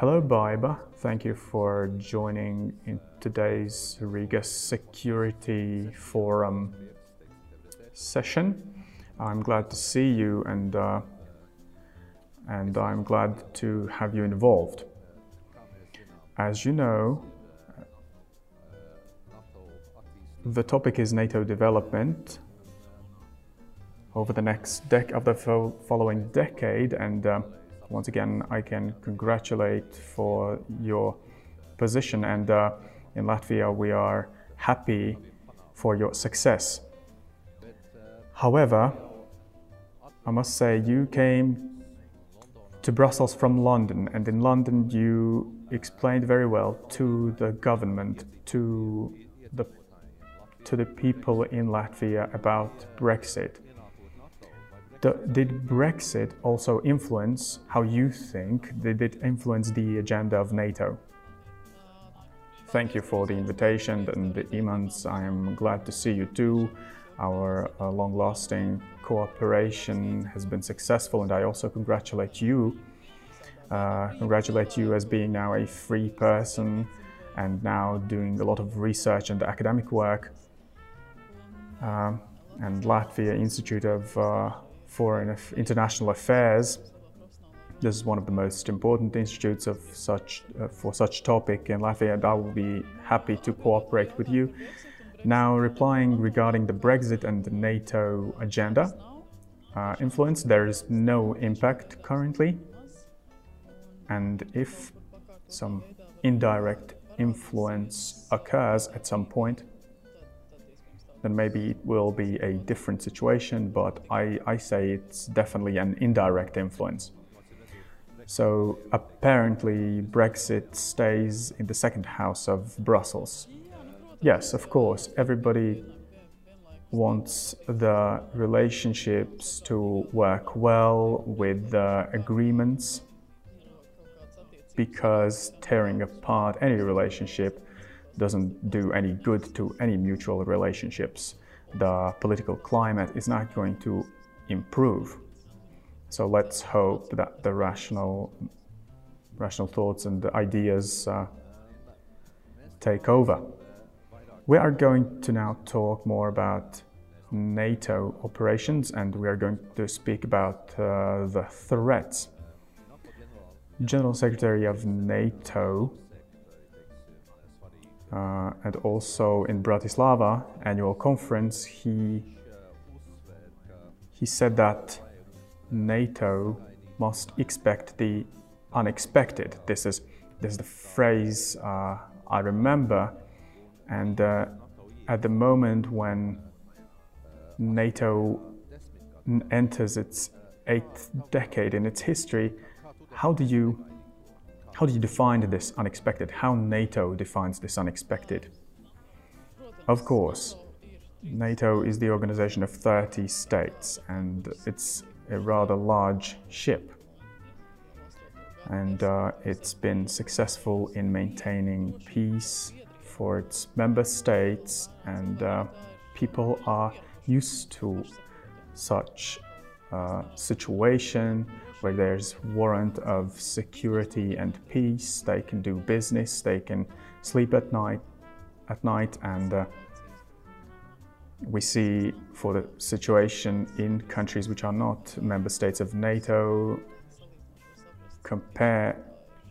Hello, Baiba. Thank you for joining in today's Riga Security Forum session. I'm glad to see you and uh, and I'm glad to have you involved. As you know, the topic is NATO development over the next dec of the fo following decade and uh, once again I can congratulate for your position and uh, in Latvia we are happy for your success. However, I must say you came to Brussels from London and in London you explained very well to the government, to the to the people in Latvia about Brexit did Brexit also influence how you think? Did it influence the agenda of NATO? Thank you for the invitation and the Imants. I am glad to see you too. Our uh, long lasting cooperation has been successful, and I also congratulate you. Uh, congratulate you as being now a free person and now doing a lot of research and academic work. Uh, and Latvia Institute of uh, Foreign International Affairs. This is one of the most important institutes of such, uh, for such topic in Latvia, and I will be happy to cooperate with you. Now, replying regarding the Brexit and the NATO agenda uh, influence, there is no impact currently. And if some indirect influence occurs at some point, then maybe it will be a different situation, but I, I say it's definitely an indirect influence. So apparently, Brexit stays in the second house of Brussels. Yes, of course, everybody wants the relationships to work well with the agreements because tearing apart any relationship doesn't do any good to any mutual relationships. The political climate is not going to improve. So let's hope that the rational, rational thoughts and ideas uh, take over. We are going to now talk more about NATO operations and we are going to speak about uh, the threats. General Secretary of NATO uh, and also in Bratislava annual conference, he he said that NATO must expect the unexpected. This is this is the phrase uh, I remember, and uh, at the moment when NATO enters its eighth decade in its history, how do you how do you define this unexpected? How NATO defines this unexpected? Of course, NATO is the organization of 30 states and it's a rather large ship. And uh, it's been successful in maintaining peace for its member states, and uh, people are used to such uh, situation where there's warrant of security and peace. They can do business, they can sleep at night, at night, and uh, we see for the situation in countries which are not member states of NATO, compare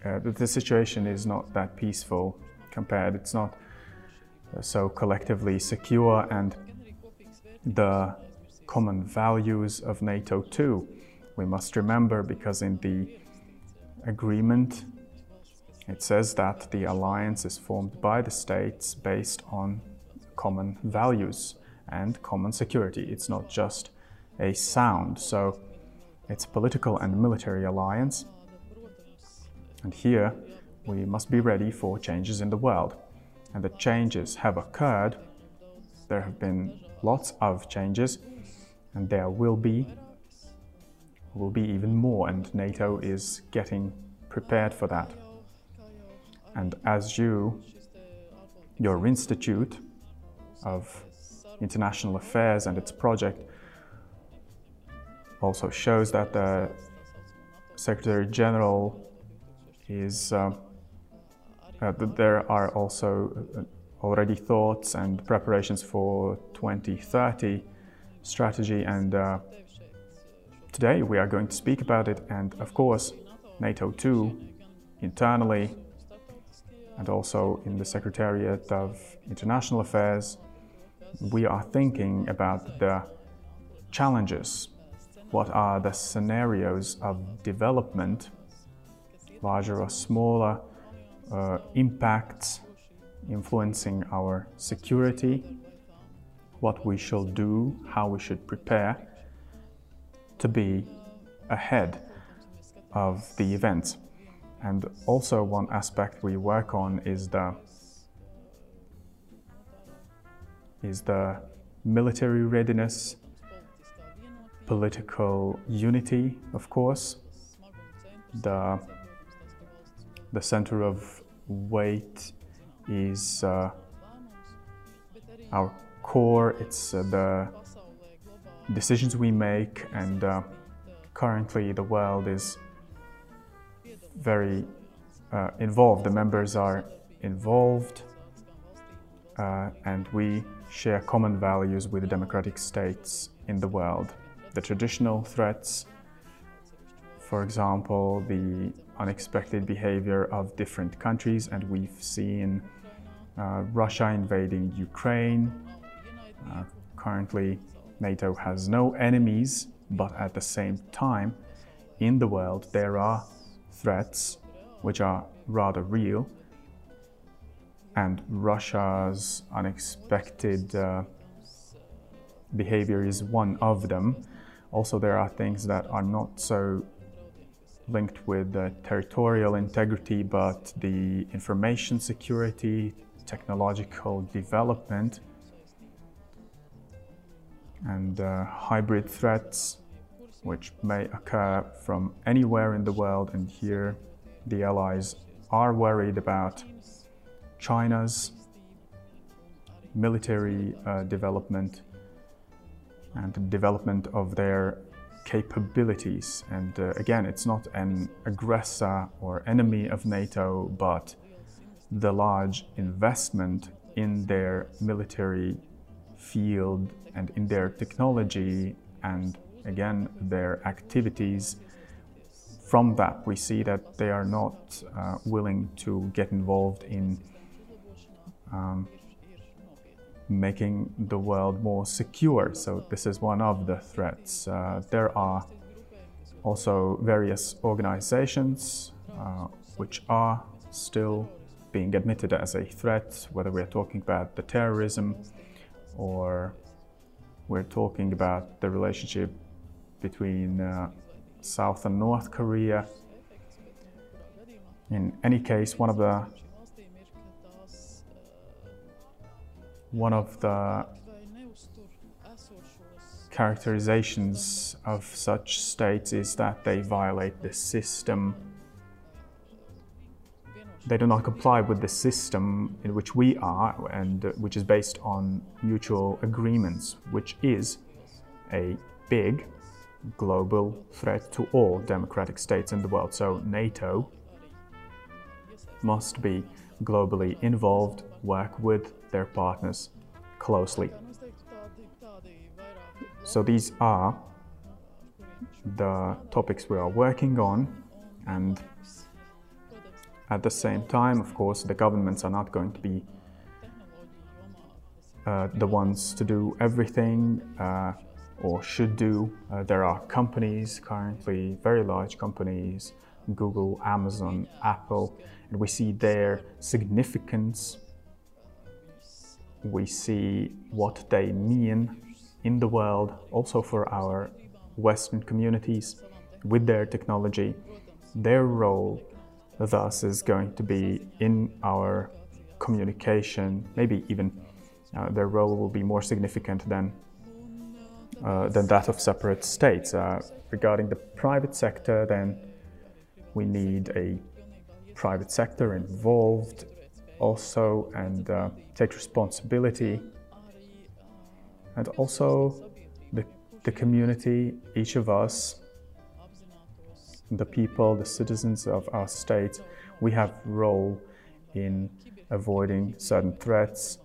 uh, the situation is not that peaceful compared. It's not uh, so collectively secure, and the common values of NATO too we must remember because in the agreement it says that the alliance is formed by the states based on common values and common security. It's not just a sound. So it's a political and military alliance. And here we must be ready for changes in the world. And the changes have occurred. There have been lots of changes, and there will be will be even more, and NATO is getting prepared for that. And as you, your Institute of International Affairs and its project also shows that the Secretary General is uh, uh, there are also uh, already thoughts and preparations for 2030 strategy and uh, today we are going to speak about it and of course NATO too internally and also in the Secretariat of International Affairs. We are thinking about the challenges. What are the scenarios of development larger or smaller uh, impacts influencing our security, what we shall do, how we should prepare to be ahead of the events. And also, one aspect we work on is the is the military readiness, political unity, of course, the the center of weight is uh, our core, it's uh, the decisions we make, and uh, currently the world is very uh, involved. The members are involved, and we share common values with the democratic states in the world. The traditional threats, for example, the unexpected behavior of different countries, and we've seen uh, Russia invading Ukraine. Uh, currently, NATO has no enemies, but at the same time, in the world, there are threats which are rather real. And Russia's unexpected uh, behavior is one of them. Also, there are things that are not so linked with the territorial integrity, but the information security, technological development and uh, hybrid threats which may occur from anywhere in the world and here the allies are worried about China's military uh, development and development of their capabilities. And uh, again, it's not an aggressor or enemy of NATO, but the large investment in their military field and in their technology and again their activities from that we see that they are not uh, willing to get involved in um, making the world more secure. So this is one of the threats. Uh, there are also various organizations uh, which are still being admitted as a threat, whether we're talking about the terrorism or we're talking about the relationship between uh, South and North Korea. In any case, one of the one of the characterizations of such states is that they violate the system they do not comply with the system in which we are and uh, which is based on mutual agreements, which is a big global threat to all democratic states in the world. So NATO must be globally involved, work with their partners closely. So these are the topics we are working on and at the same time, of course, the governments are not going to be uh, the ones to do everything uh, or should do. Uh, there are companies currently, very large companies, Google, Amazon, Apple, and we see their significance. We see what they mean in the world, also for our Western communities with their technology, their role thus is going to be in our communication, maybe even uh, their role will be more significant than, uh, than that of separate states. Uh, regarding the private sector, then we need a private sector involved also and uh, take responsibility. And also the, the community, each of us the people, the citizens of our state we have role in avoiding certain threats,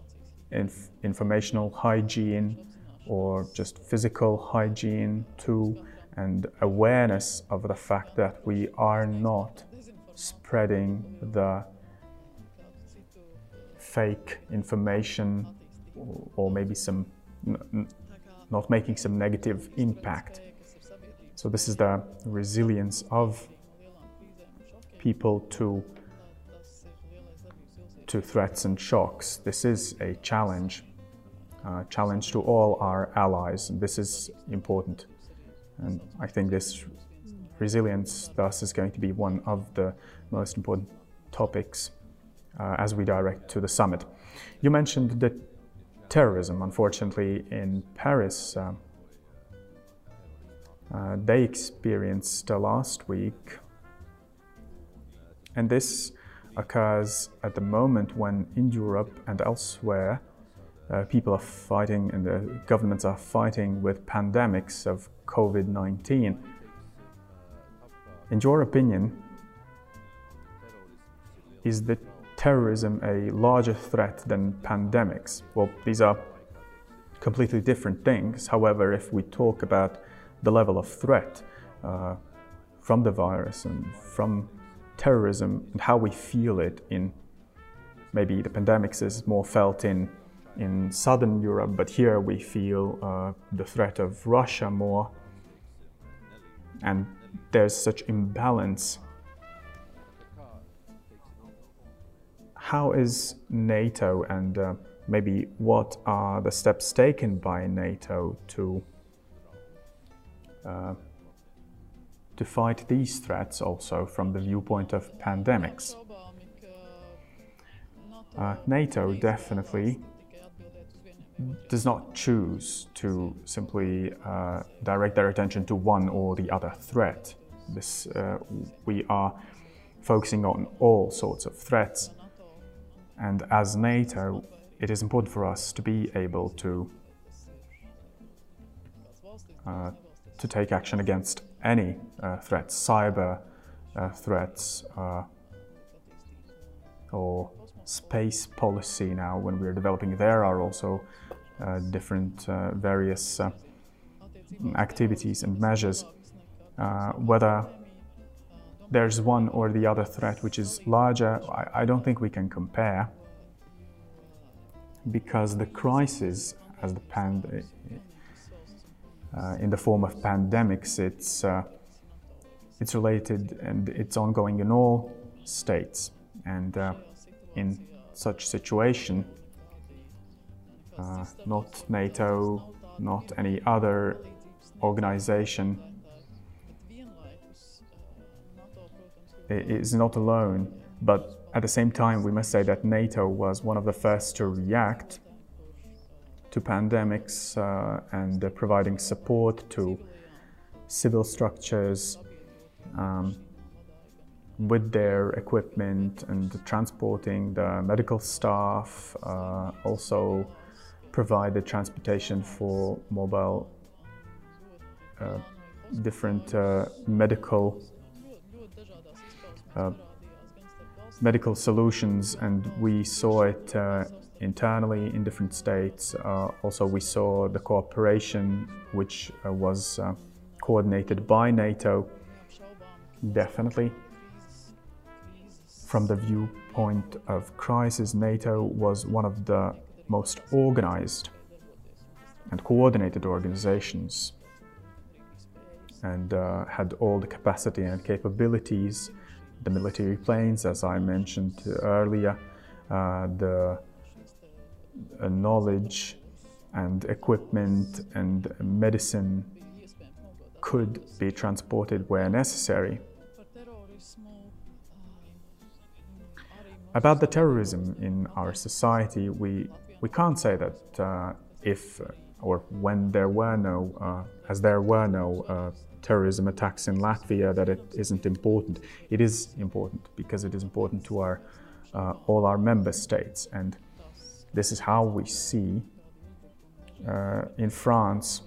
inf- informational hygiene, or just physical hygiene too, and awareness of the fact that we are not spreading the fake information or maybe some not making some negative impact. So this is the resilience of people to to threats and shocks. This is a challenge, uh, challenge to all our allies, and this is important. And I think this resilience, thus, is going to be one of the most important topics uh, as we direct to the summit. You mentioned the terrorism. Unfortunately, in Paris, uh, uh, they experienced last week, and this occurs at the moment when in Europe and elsewhere uh, people are fighting and the governments are fighting with pandemics of COVID 19. In your opinion, is the terrorism a larger threat than pandemics? Well, these are completely different things. However, if we talk about the level of threat uh, from the virus and from terrorism and how we feel it in maybe the pandemics is more felt in in southern Europe, but here we feel uh, the threat of Russia more, and there's such imbalance. How is NATO and uh, maybe what are the steps taken by NATO to uh, to fight these threats also from the viewpoint of pandemics. Uh, NATO definitely does not choose to simply uh, direct their attention to one or the other threat. This, uh, we are focusing on all sorts of threats, and as NATO, it is important for us to be able to uh, to take action against any uh, threats, cyber uh, threats, uh, or space policy now when we're developing there are also uh, different uh, various activities and measures. whether there's one or the other threat which is larger, I, I don't think we can compare because the crisis as the pandemic uh, in the form of pandemics. It's, uh, it's related and it's ongoing in all states. And uh, in such situation, uh, not NATO, not any other organization is not alone. But at the same time, we must say that NATO was one of the first to react to pandemics uh, and uh, providing support to civil structures um, with their equipment and transporting the medical staff, uh, also provide the transportation for mobile uh, different uh, medical uh, medical solutions and we saw it internally in different states. Uh, also, we saw the cooperation which uh, was uh, coordinated by NATO. Definitely. From the viewpoint of crisis, NATO was one of the most organized and coordinated organizations and uh, had all the capacity and capabilities, the military planes, as I mentioned earlier, uh, the knowledge and equipment and medicine could be transported where necessary. About the terrorism in our society, we, we can't say that uh, if or when there were no, uh, as there were no uh, terrorism attacks in Latvia, that it isn't important. It is important because it is important to our, uh, all our member states. And this is how we see uh, in France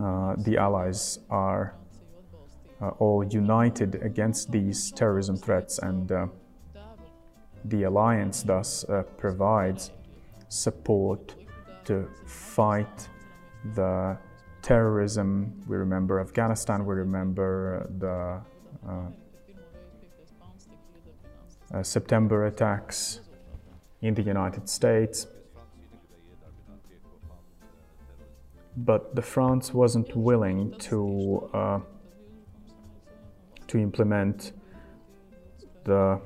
uh, the Allies are uh, all united against these terrorism threats, and uh, the alliance thus uh, provides support to fight the terrorism. We remember Afghanistan, we remember the uh, uh, September attacks in the United States. But the France wasn't willing to uh, to implement the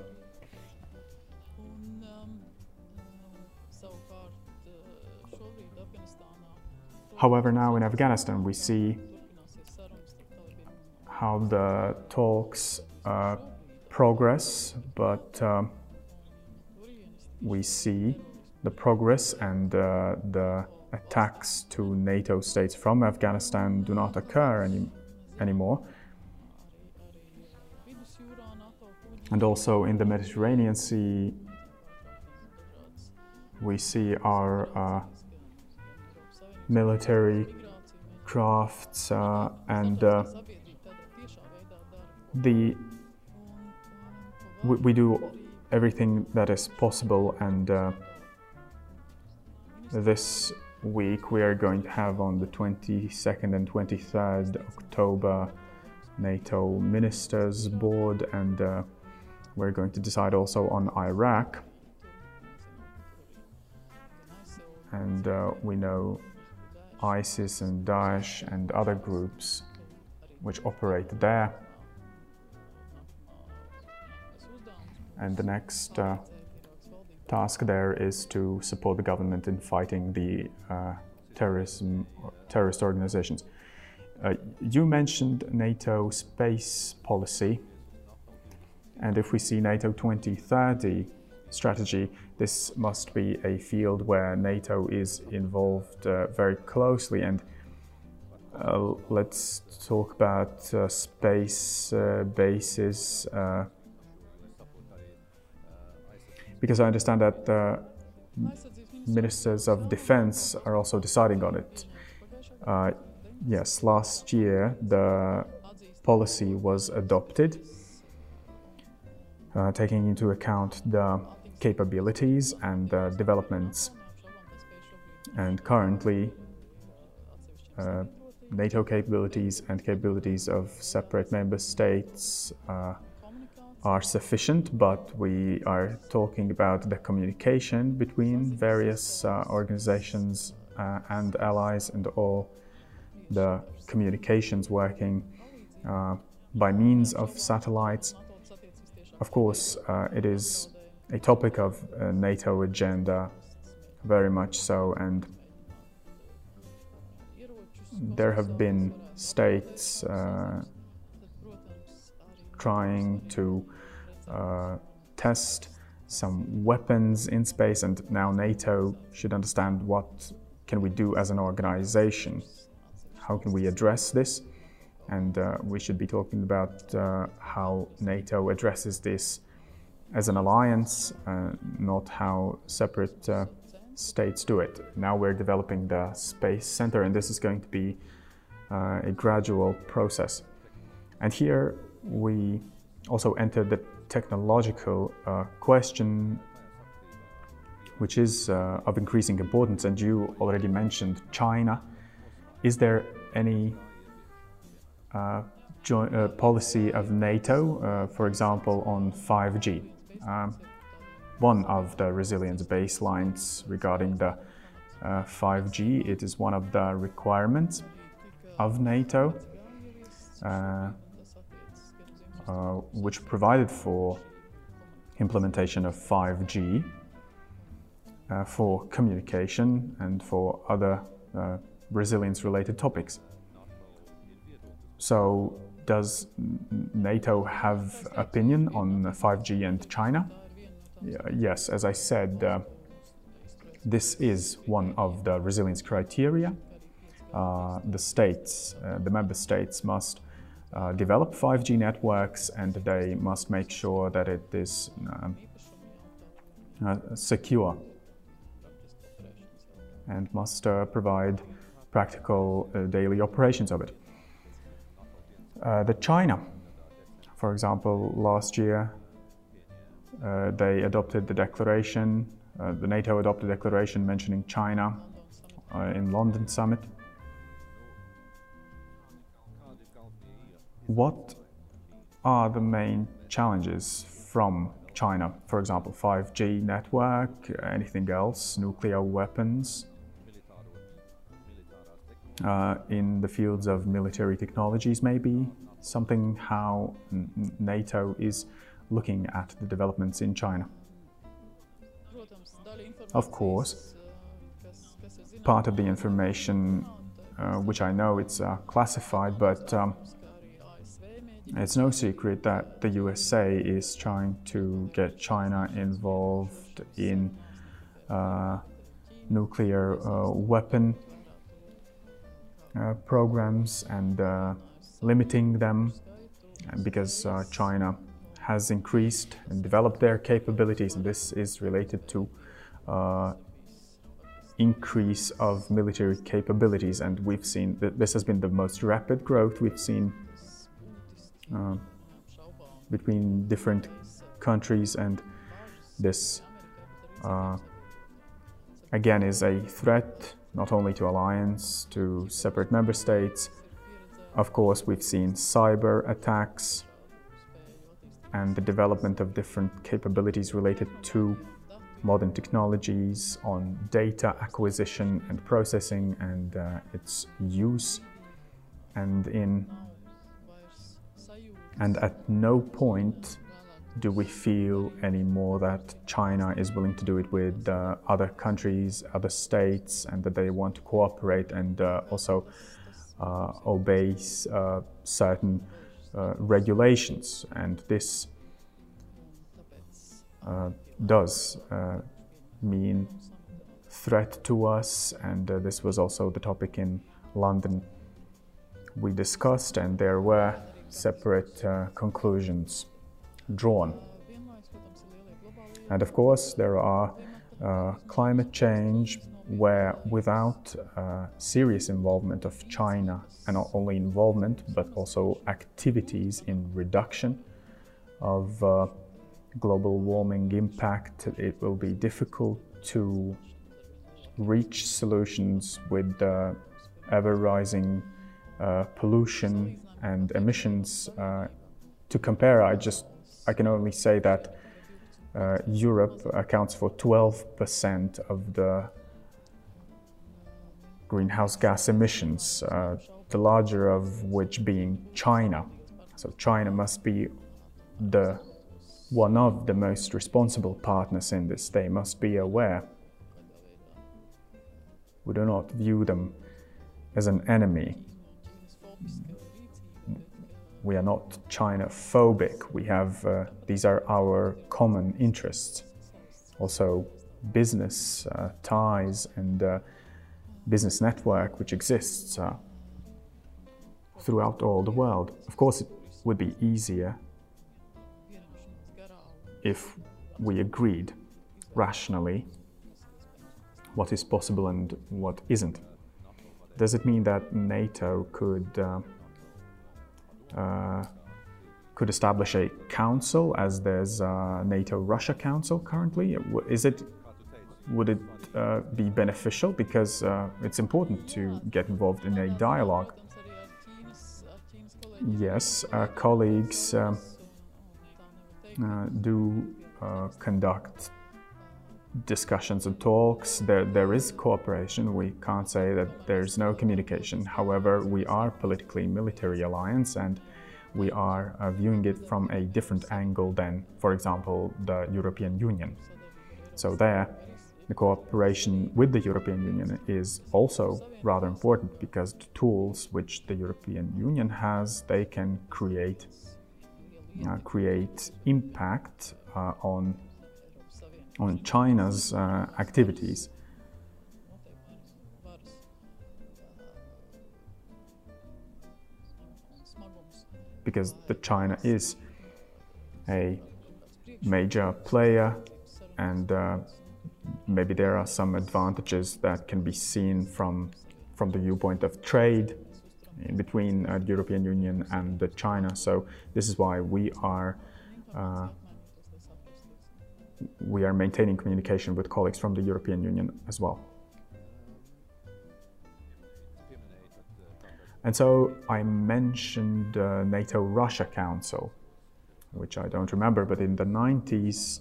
However, now in Afghanistan, we see how the talks uh, progress, but um, we see the progress and uh, the attacks to NATO states from Afghanistan do not occur any, anymore. And also in the Mediterranean Sea, we see our uh, military crafts uh, and uh, the we, we, do everything that is possible and uh, this week we are going to have on the 22nd and 23rd October NATO Ministers Board and uh, we're going to decide also on Iraq. And uh, we know ISIS and Daesh and other groups which operate there. And the next uh, task there is to support the government in fighting the uh, terrorism, terrorist organizations. Uh, you mentioned NATO space policy. And if we see NATO 2030 strategy, this must be a field where NATO is involved uh, very closely. And uh, let's talk about uh, space bases. Uh, because I understand that uh, ministers of defense are also deciding on it. yes, last year the policy was adopted uh, taking into account the capabilities and uh, developments. And currently, uh, NATO capabilities and capabilities of separate member states uh, are sufficient, but we are talking about the communication between various uh, organizations uh, and allies and all the communications working by means of satellites. Of course, uh, it is a topic of uh, NATO agenda, very much so, and there have been states uh, trying to uh, test some weapons in space, and now NATO should understand what can we do as an organization. How can we address this? And uh, we should be talking about uh, how NATO addresses this as an alliance, uh, not how separate uh, states do it. Now we're developing the Space Center, and this is going to be uh, a gradual process. And here we also enter the technological uh, question, which is of increasing importance. And you already mentioned China. Is there any uh, uh, policy of NATO, uh, for example, on 5G. Um, one of the resilience baselines regarding the 5G, it is one of the requirements of NATO, which provided for implementation of 5G uh, for communication and for other uh, resilience related topics. So does NATO have opinion on 5G and China? Yes, as I said, uh, this is one of the resilience criteria. Uh, the states, uh, the member states must uh, develop 5G networks and they must make sure that it is um, uh, secure and must uh, provide practical daily operations of it. Uh, the China, for example, last year uh, they adopted the declaration, uh, the NATO adopted a declaration mentioning China uh, in London summit. What are the main challenges from China? For example, 5G network, anything else, nuclear weapons? Uh, in the fields of military technologies, maybe something how NATO is looking at the developments in China. Of course, part of the information uh, which I know it's uh, classified, but um, it's no secret that the USA is trying to get China involved in uh, nuclear uh, weapon uh, programs and uh, limiting them because China has increased and developed their capabilities, and this is related to uh, increase of military capabilities. And we've seen that this has been the most rapid growth we've seen uh, between different countries, and this uh, again is a threat not only to alliance, to separate member states. Of course, we've seen cyber attacks and the development of different capabilities related to modern technologies on data acquisition and processing and uh, its use and in and at no point do we feel anymore that China is willing to do it with uh, other countries, other states, and that they want to cooperate and uh, also uh, obey uh, certain uh, regulations, and this uh, does mean threat to us, and this was also the topic in London we discussed, and there were separate conclusions drawn. And of course, there are uh, climate change where without uh, serious involvement of China, and not only involvement, but also activities in reduction of uh, global warming impact, it will be difficult to reach solutions with uh, ever rising uh, pollution and emissions. Uh, to compare, I just I can only say that uh, Europe accounts for 12% of the greenhouse gas emissions, uh, the larger of which being China. So China must be the one of the most responsible partners in this. They must be aware. We do not view them as an enemy. We are not China phobic. We have, uh, these are our common interests. Also, business uh, ties and uh, business network which exists uh, throughout all the world. Of course, it would be easier if we agreed rationally what is possible and what isn't. Does it mean that NATO could uh, could establish a council, as there's a NATO-Russia Council currently? Is it would it uh, be beneficial because uh, it's important to get involved in a dialogue? Yes, uh, colleagues. Um, uh, do uh, conduct discussions and talks. There, there is cooperation. We can't say that there's no communication. However, we are politically military alliance and we are uh, viewing it from a different angle than, for example, the European Union. So there, the cooperation with the European Union is also rather important because the tools which the European Union has, they can create uh, create impact uh, on on China's uh, activities. Because the China is a major player, and uh, maybe there are some advantages that can be seen from from the viewpoint of trade in between uh, the European Union and China. So this is why we are uh, we are maintaining communication with colleagues from the European Union as well. And so I mentioned uh, NATO Russia Council, which I don't remember, but in the 90s,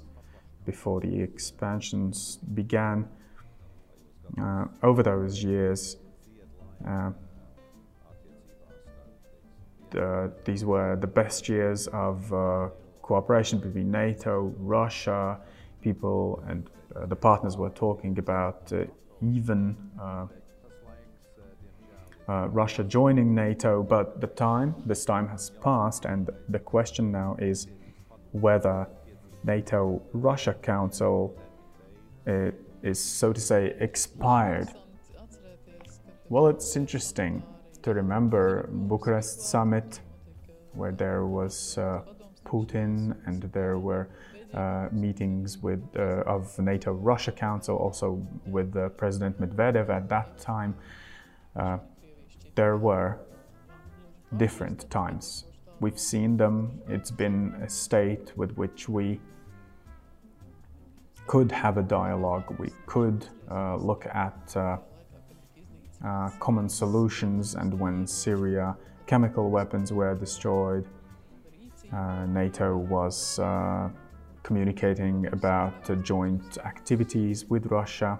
before the expansions began, uh, over those years, uh, the, these were the best years of uh, cooperation between NATO, Russia, people and uh, the partners were talking about uh, even uh, uh, Russia joining NATO, but the time, this time has passed, and the question now is whether NATO Russia Council uh, is, so to say, expired. Well, it's interesting to remember Bucharest summit, where there was uh, Putin and there were uh, meetings with uh, of NATO Russia Council, also with uh, President Medvedev at that time. Uh, there were different times. We've seen them. It's been a state with which we could have a dialogue. We could uh, look at uh, uh, common solutions. And when Syria chemical weapons were destroyed, uh, NATO was uh, communicating about joint activities with Russia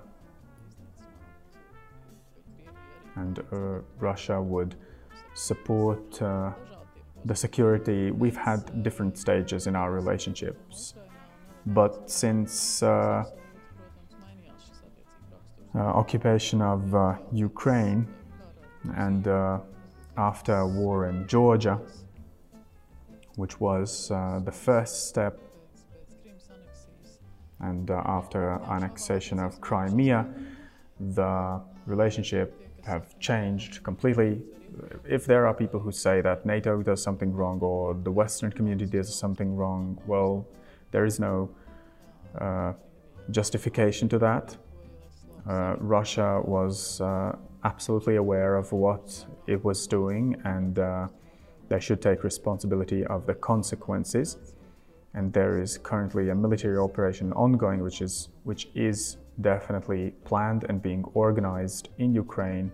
and uh, Russia would support uh, the security. We've had different stages in our relationships, but since uh, uh occupation of uh, Ukraine and uh, after war in Georgia, which was the first step, and after annexation of Crimea, the relationship have changed completely. If there are people who say that NATO does something wrong or the Western community does something wrong, well, there is no uh, justification to that. Uh, Russia was uh, absolutely aware of what it was doing and uh, they should take responsibility of the consequences. And there is currently a military operation ongoing, which is, which is definitely planned and being organized in Ukraine,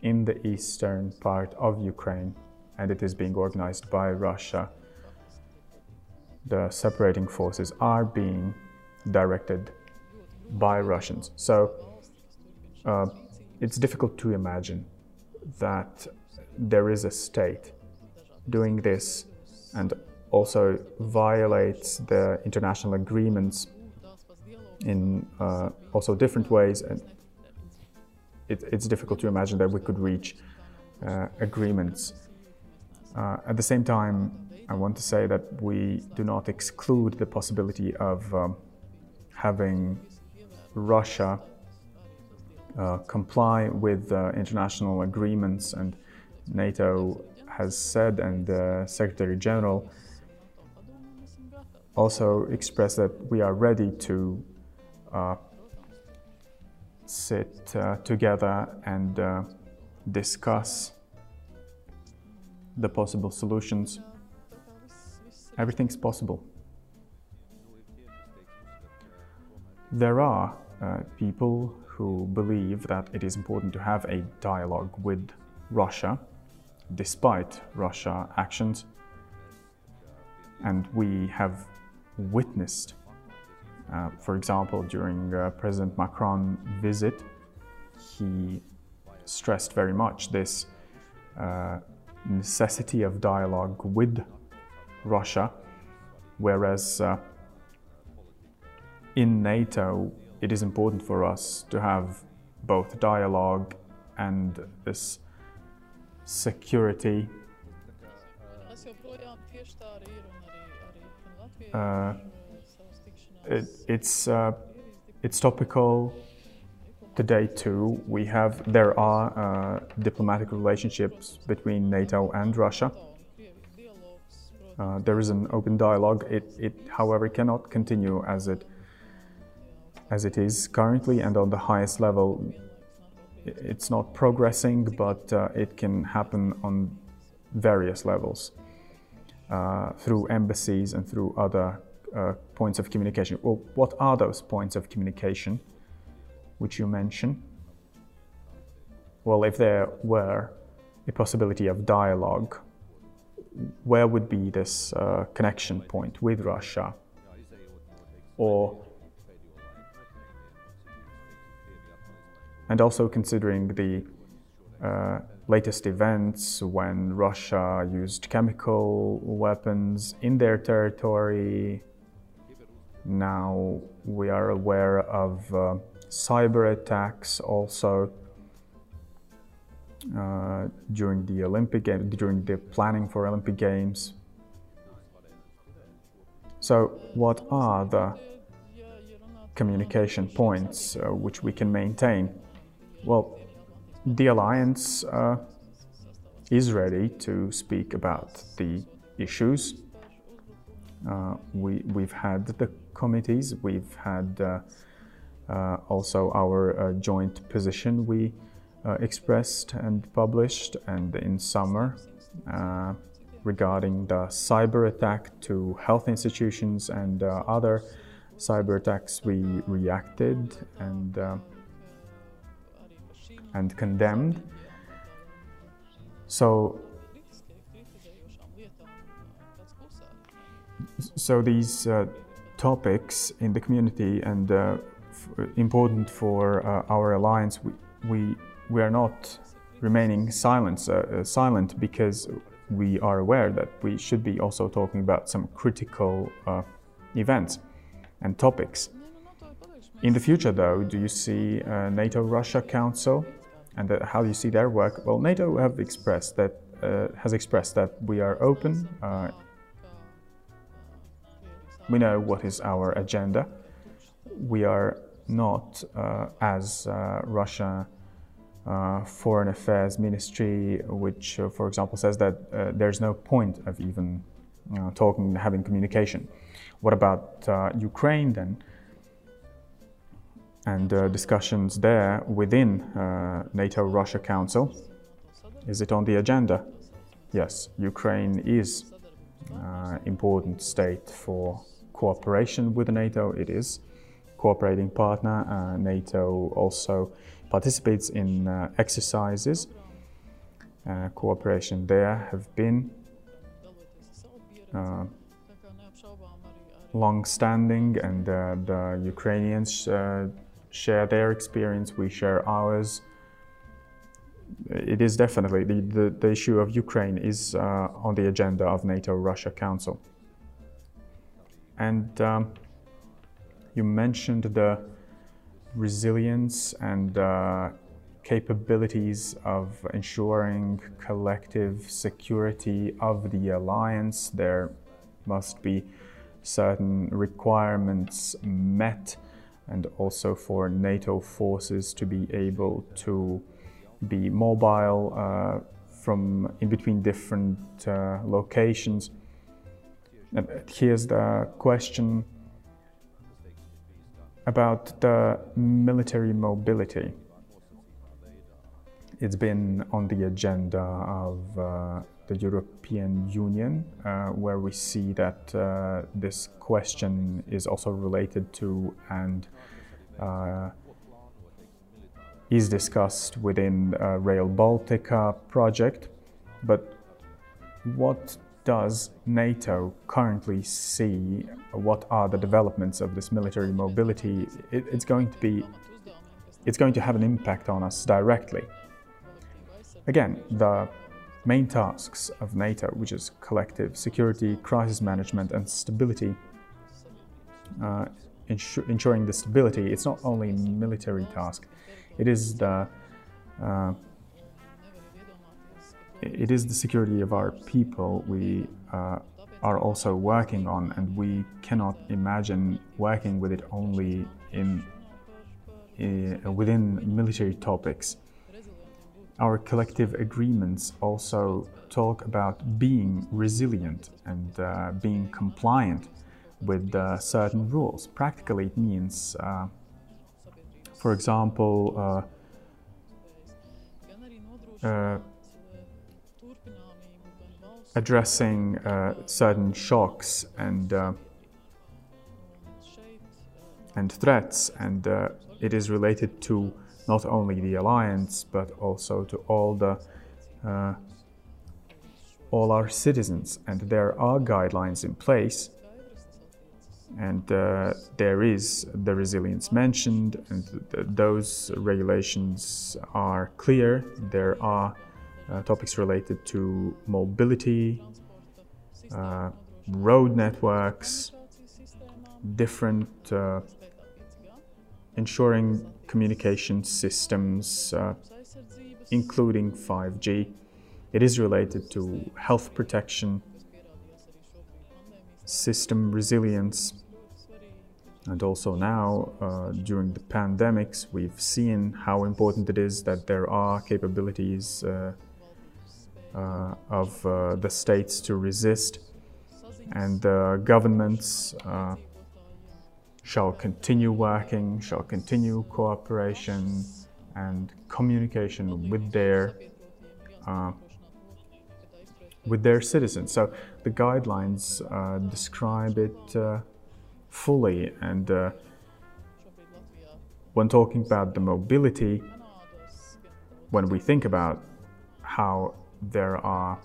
in the eastern part of Ukraine, and it is being organized by Russia. The separating forces are being directed by Russians. So uh, it's difficult to imagine that there is a state doing this and also violates the international agreements in uh, also different ways. And it, it's difficult to imagine that we could reach uh, agreements. Uh, at the same time, I want to say that we do not exclude the possibility of um, having Russia uh, comply with international agreements and NATO has said and the Secretary General also expressed that we are ready to uh, sit uh, together and uh, discuss the possible solutions. Everything's possible. There are uh, people who believe that it is important to have a dialogue with Russia, despite Russia actions. And we have witnessed uh, for example, during uh, President Macron's visit, he stressed very much this uh, necessity of dialogue with Russia, whereas uh, in NATO, it is important for us to have both dialogue and this security. Uh, it, it's uh, it's topical today too. We have there are uh, diplomatic relationships between NATO and Russia. Uh, there is an open dialogue. It, it, however, cannot continue as it as it is currently and on the highest level. It's not progressing, but uh, it can happen on various levels uh, through embassies and through other uh, points of communication. Well, what are those points of communication which you mention? Well, if there were a possibility of dialogue, where would be this uh, connection point with Russia? Or and also considering the uh, latest events when Russia used chemical weapons in their territory. Now we are aware of uh, cyber attacks also uh, during the Olympic Games, during the planning for Olympic Games. So, what are the communication points uh, which we can maintain? Well, the alliance uh, is ready to speak about the issues. Uh, we, we've had the committees, we've had uh, uh also our uh, joint position we uh, expressed and published, and in summer regarding the cyber attack to health institutions and other cyber attacks, we reacted. And and condemned. So, so these uh, topics in the community and uh, important for uh, our alliance, we, we, we are not remaining silent, uh, uh, silent because we are aware that we should be also talking about some critical uh, events and topics. In the future, though, do you see NATO Russia Council and how do you see their work? Well, NATO have expressed that uh, has expressed that we are open. Uh, we know what is our agenda. We are not, uh, as uh, Russia uh, Foreign Affairs Ministry, which, uh, for example, says that there's no point of even talking, having communication. What about Ukraine then? And uh, discussions there within uh, NATO Russia Council. Is it on the agenda? Yes, Ukraine is uh, important state for cooperation with NATO. It is cooperating partner. Uh, NATO also participates in uh, exercises. Uh, cooperation there have been long-standing, and the Ukrainians share their experience, we share ours. It is definitely the, the, the issue of Ukraine is uh, on the agenda of NATO Russia Council. And um, you mentioned the resilience and uh, capabilities of ensuring collective security of the alliance. There must be certain requirements met and also for NATO forces to be able to be mobile uh, from in between different uh, locations. Here's the question about the military mobility. It's been on the agenda of uh, the European Union, uh, where we see that uh, this question is also related to and uh, is discussed within uh, Rail Baltica project. But what does NATO currently see? What are the developments of this military mobility? It, it's going to be, it's going to have an impact on us directly. Again, the main tasks of NATO, which is collective security, crisis management, and stability, uh, ensuring the stability, it's not only a military task, it is the uh, it is the security of our people we uh, are also working on, and we cannot imagine working with it only in, uh, within military topics. Our collective agreements also talk about being resilient and uh, being compliant with uh, certain rules. Practically, it means, uh, for example, uh, uh, addressing uh, certain shocks and and threats, and it is related to not only the alliance but also to all the all our citizens. And there are guidelines in place, and uh, there is the resilience mentioned, and th- those regulations are clear. There are uh, topics related to mobility, uh, road networks, different uh, ensuring communication systems, uh, including 5G. It is related to health protection, system resilience, and also now, uh, during the pandemics, we've seen how important it is that there are capabilities uh, uh, of uh, the states to resist, and the governments uh, shall continue working, shall continue cooperation and communication with their uh, with their citizens. So the guidelines uh, describe it uh, fully, and uh, when talking about the mobility, when we think about how there are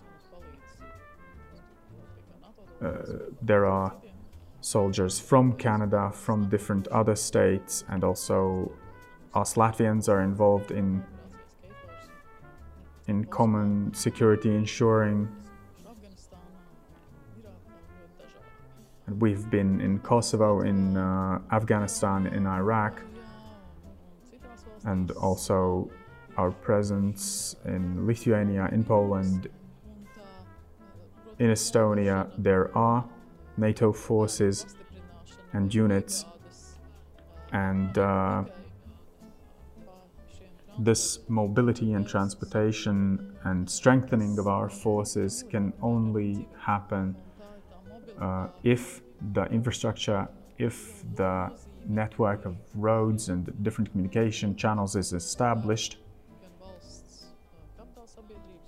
uh, there are soldiers from Canada, from different other states, and also us Latvians are involved in in common security ensuring. We've been in Kosovo, in uh, Afghanistan, in Iraq, and also our presence in Lithuania, in Poland, in Estonia. There are NATO forces and units, and uh, this mobility and transportation and strengthening of our forces can only happen uh, if the infrastructure, if the network of roads and different communication channels is established.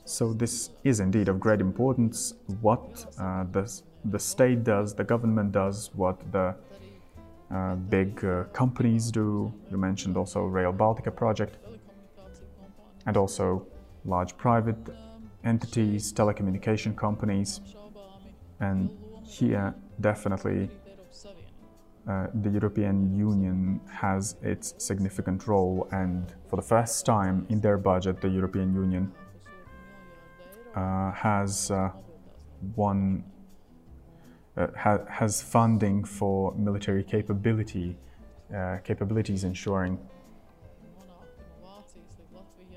So, this is indeed of great importance. What uh, the, the state does, the government does, what the uh, big uh, companies do. You mentioned also Rail Baltica project and also large private entities, telecommunication companies. And here, definitely, uh, the European Union has its significant role. And for the first time in their budget, the European Union uh, has uh, one uh, ha- has funding for military capability uh, capabilities ensuring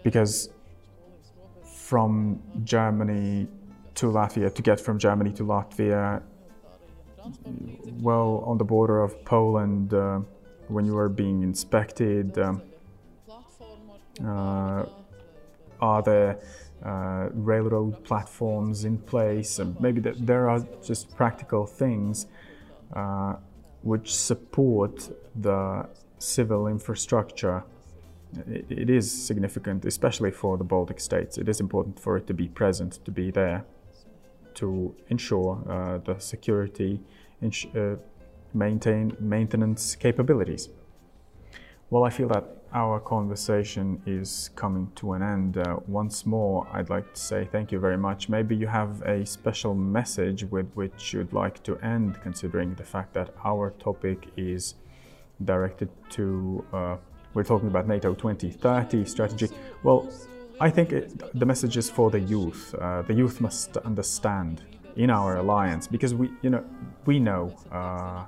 because from Germany to Latvia, to get from Germany to Latvia, well, on the border of Poland, uh, when you are being inspected, um, uh, are there uh, railroad platforms in place? And maybe th- there are just practical things uh, which support the civil infrastructure it is significant, especially for the Baltic states. It is important for it to be present, to be there, to ensure uh, the security, uh, maintain maintenance capabilities. Well, I feel that our conversation is coming to an end. Uh, once more, I'd like to say thank you very much. Maybe you have a special message with which you'd like to end, considering the fact that our topic is directed to uh, we're talking about NATO 2030 strategy. Well, I think it, the message is for the youth. Uh, the youth must understand in our alliance because we, you know, we know uh,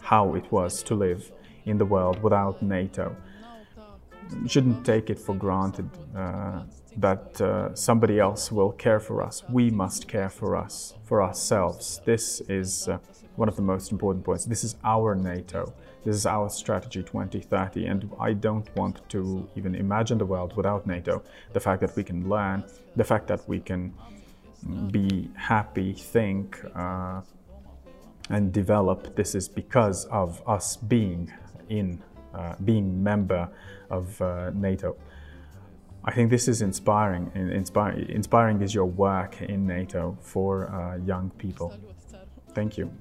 how it was to live in the world without NATO. We shouldn't take it for granted uh, that uh, somebody else will care for us. We must care for us, for ourselves. This is uh, one of the most important points. This is our NATO. This is our strategy 2030, and I don't want to even imagine the world without NATO. The fact that we can learn, the fact that we can be happy, think, uh, and develop. This is because of us being in, uh, being member of uh, NATO. I think this is inspiring. Inspiring is your work in NATO for uh, young people. Thank you.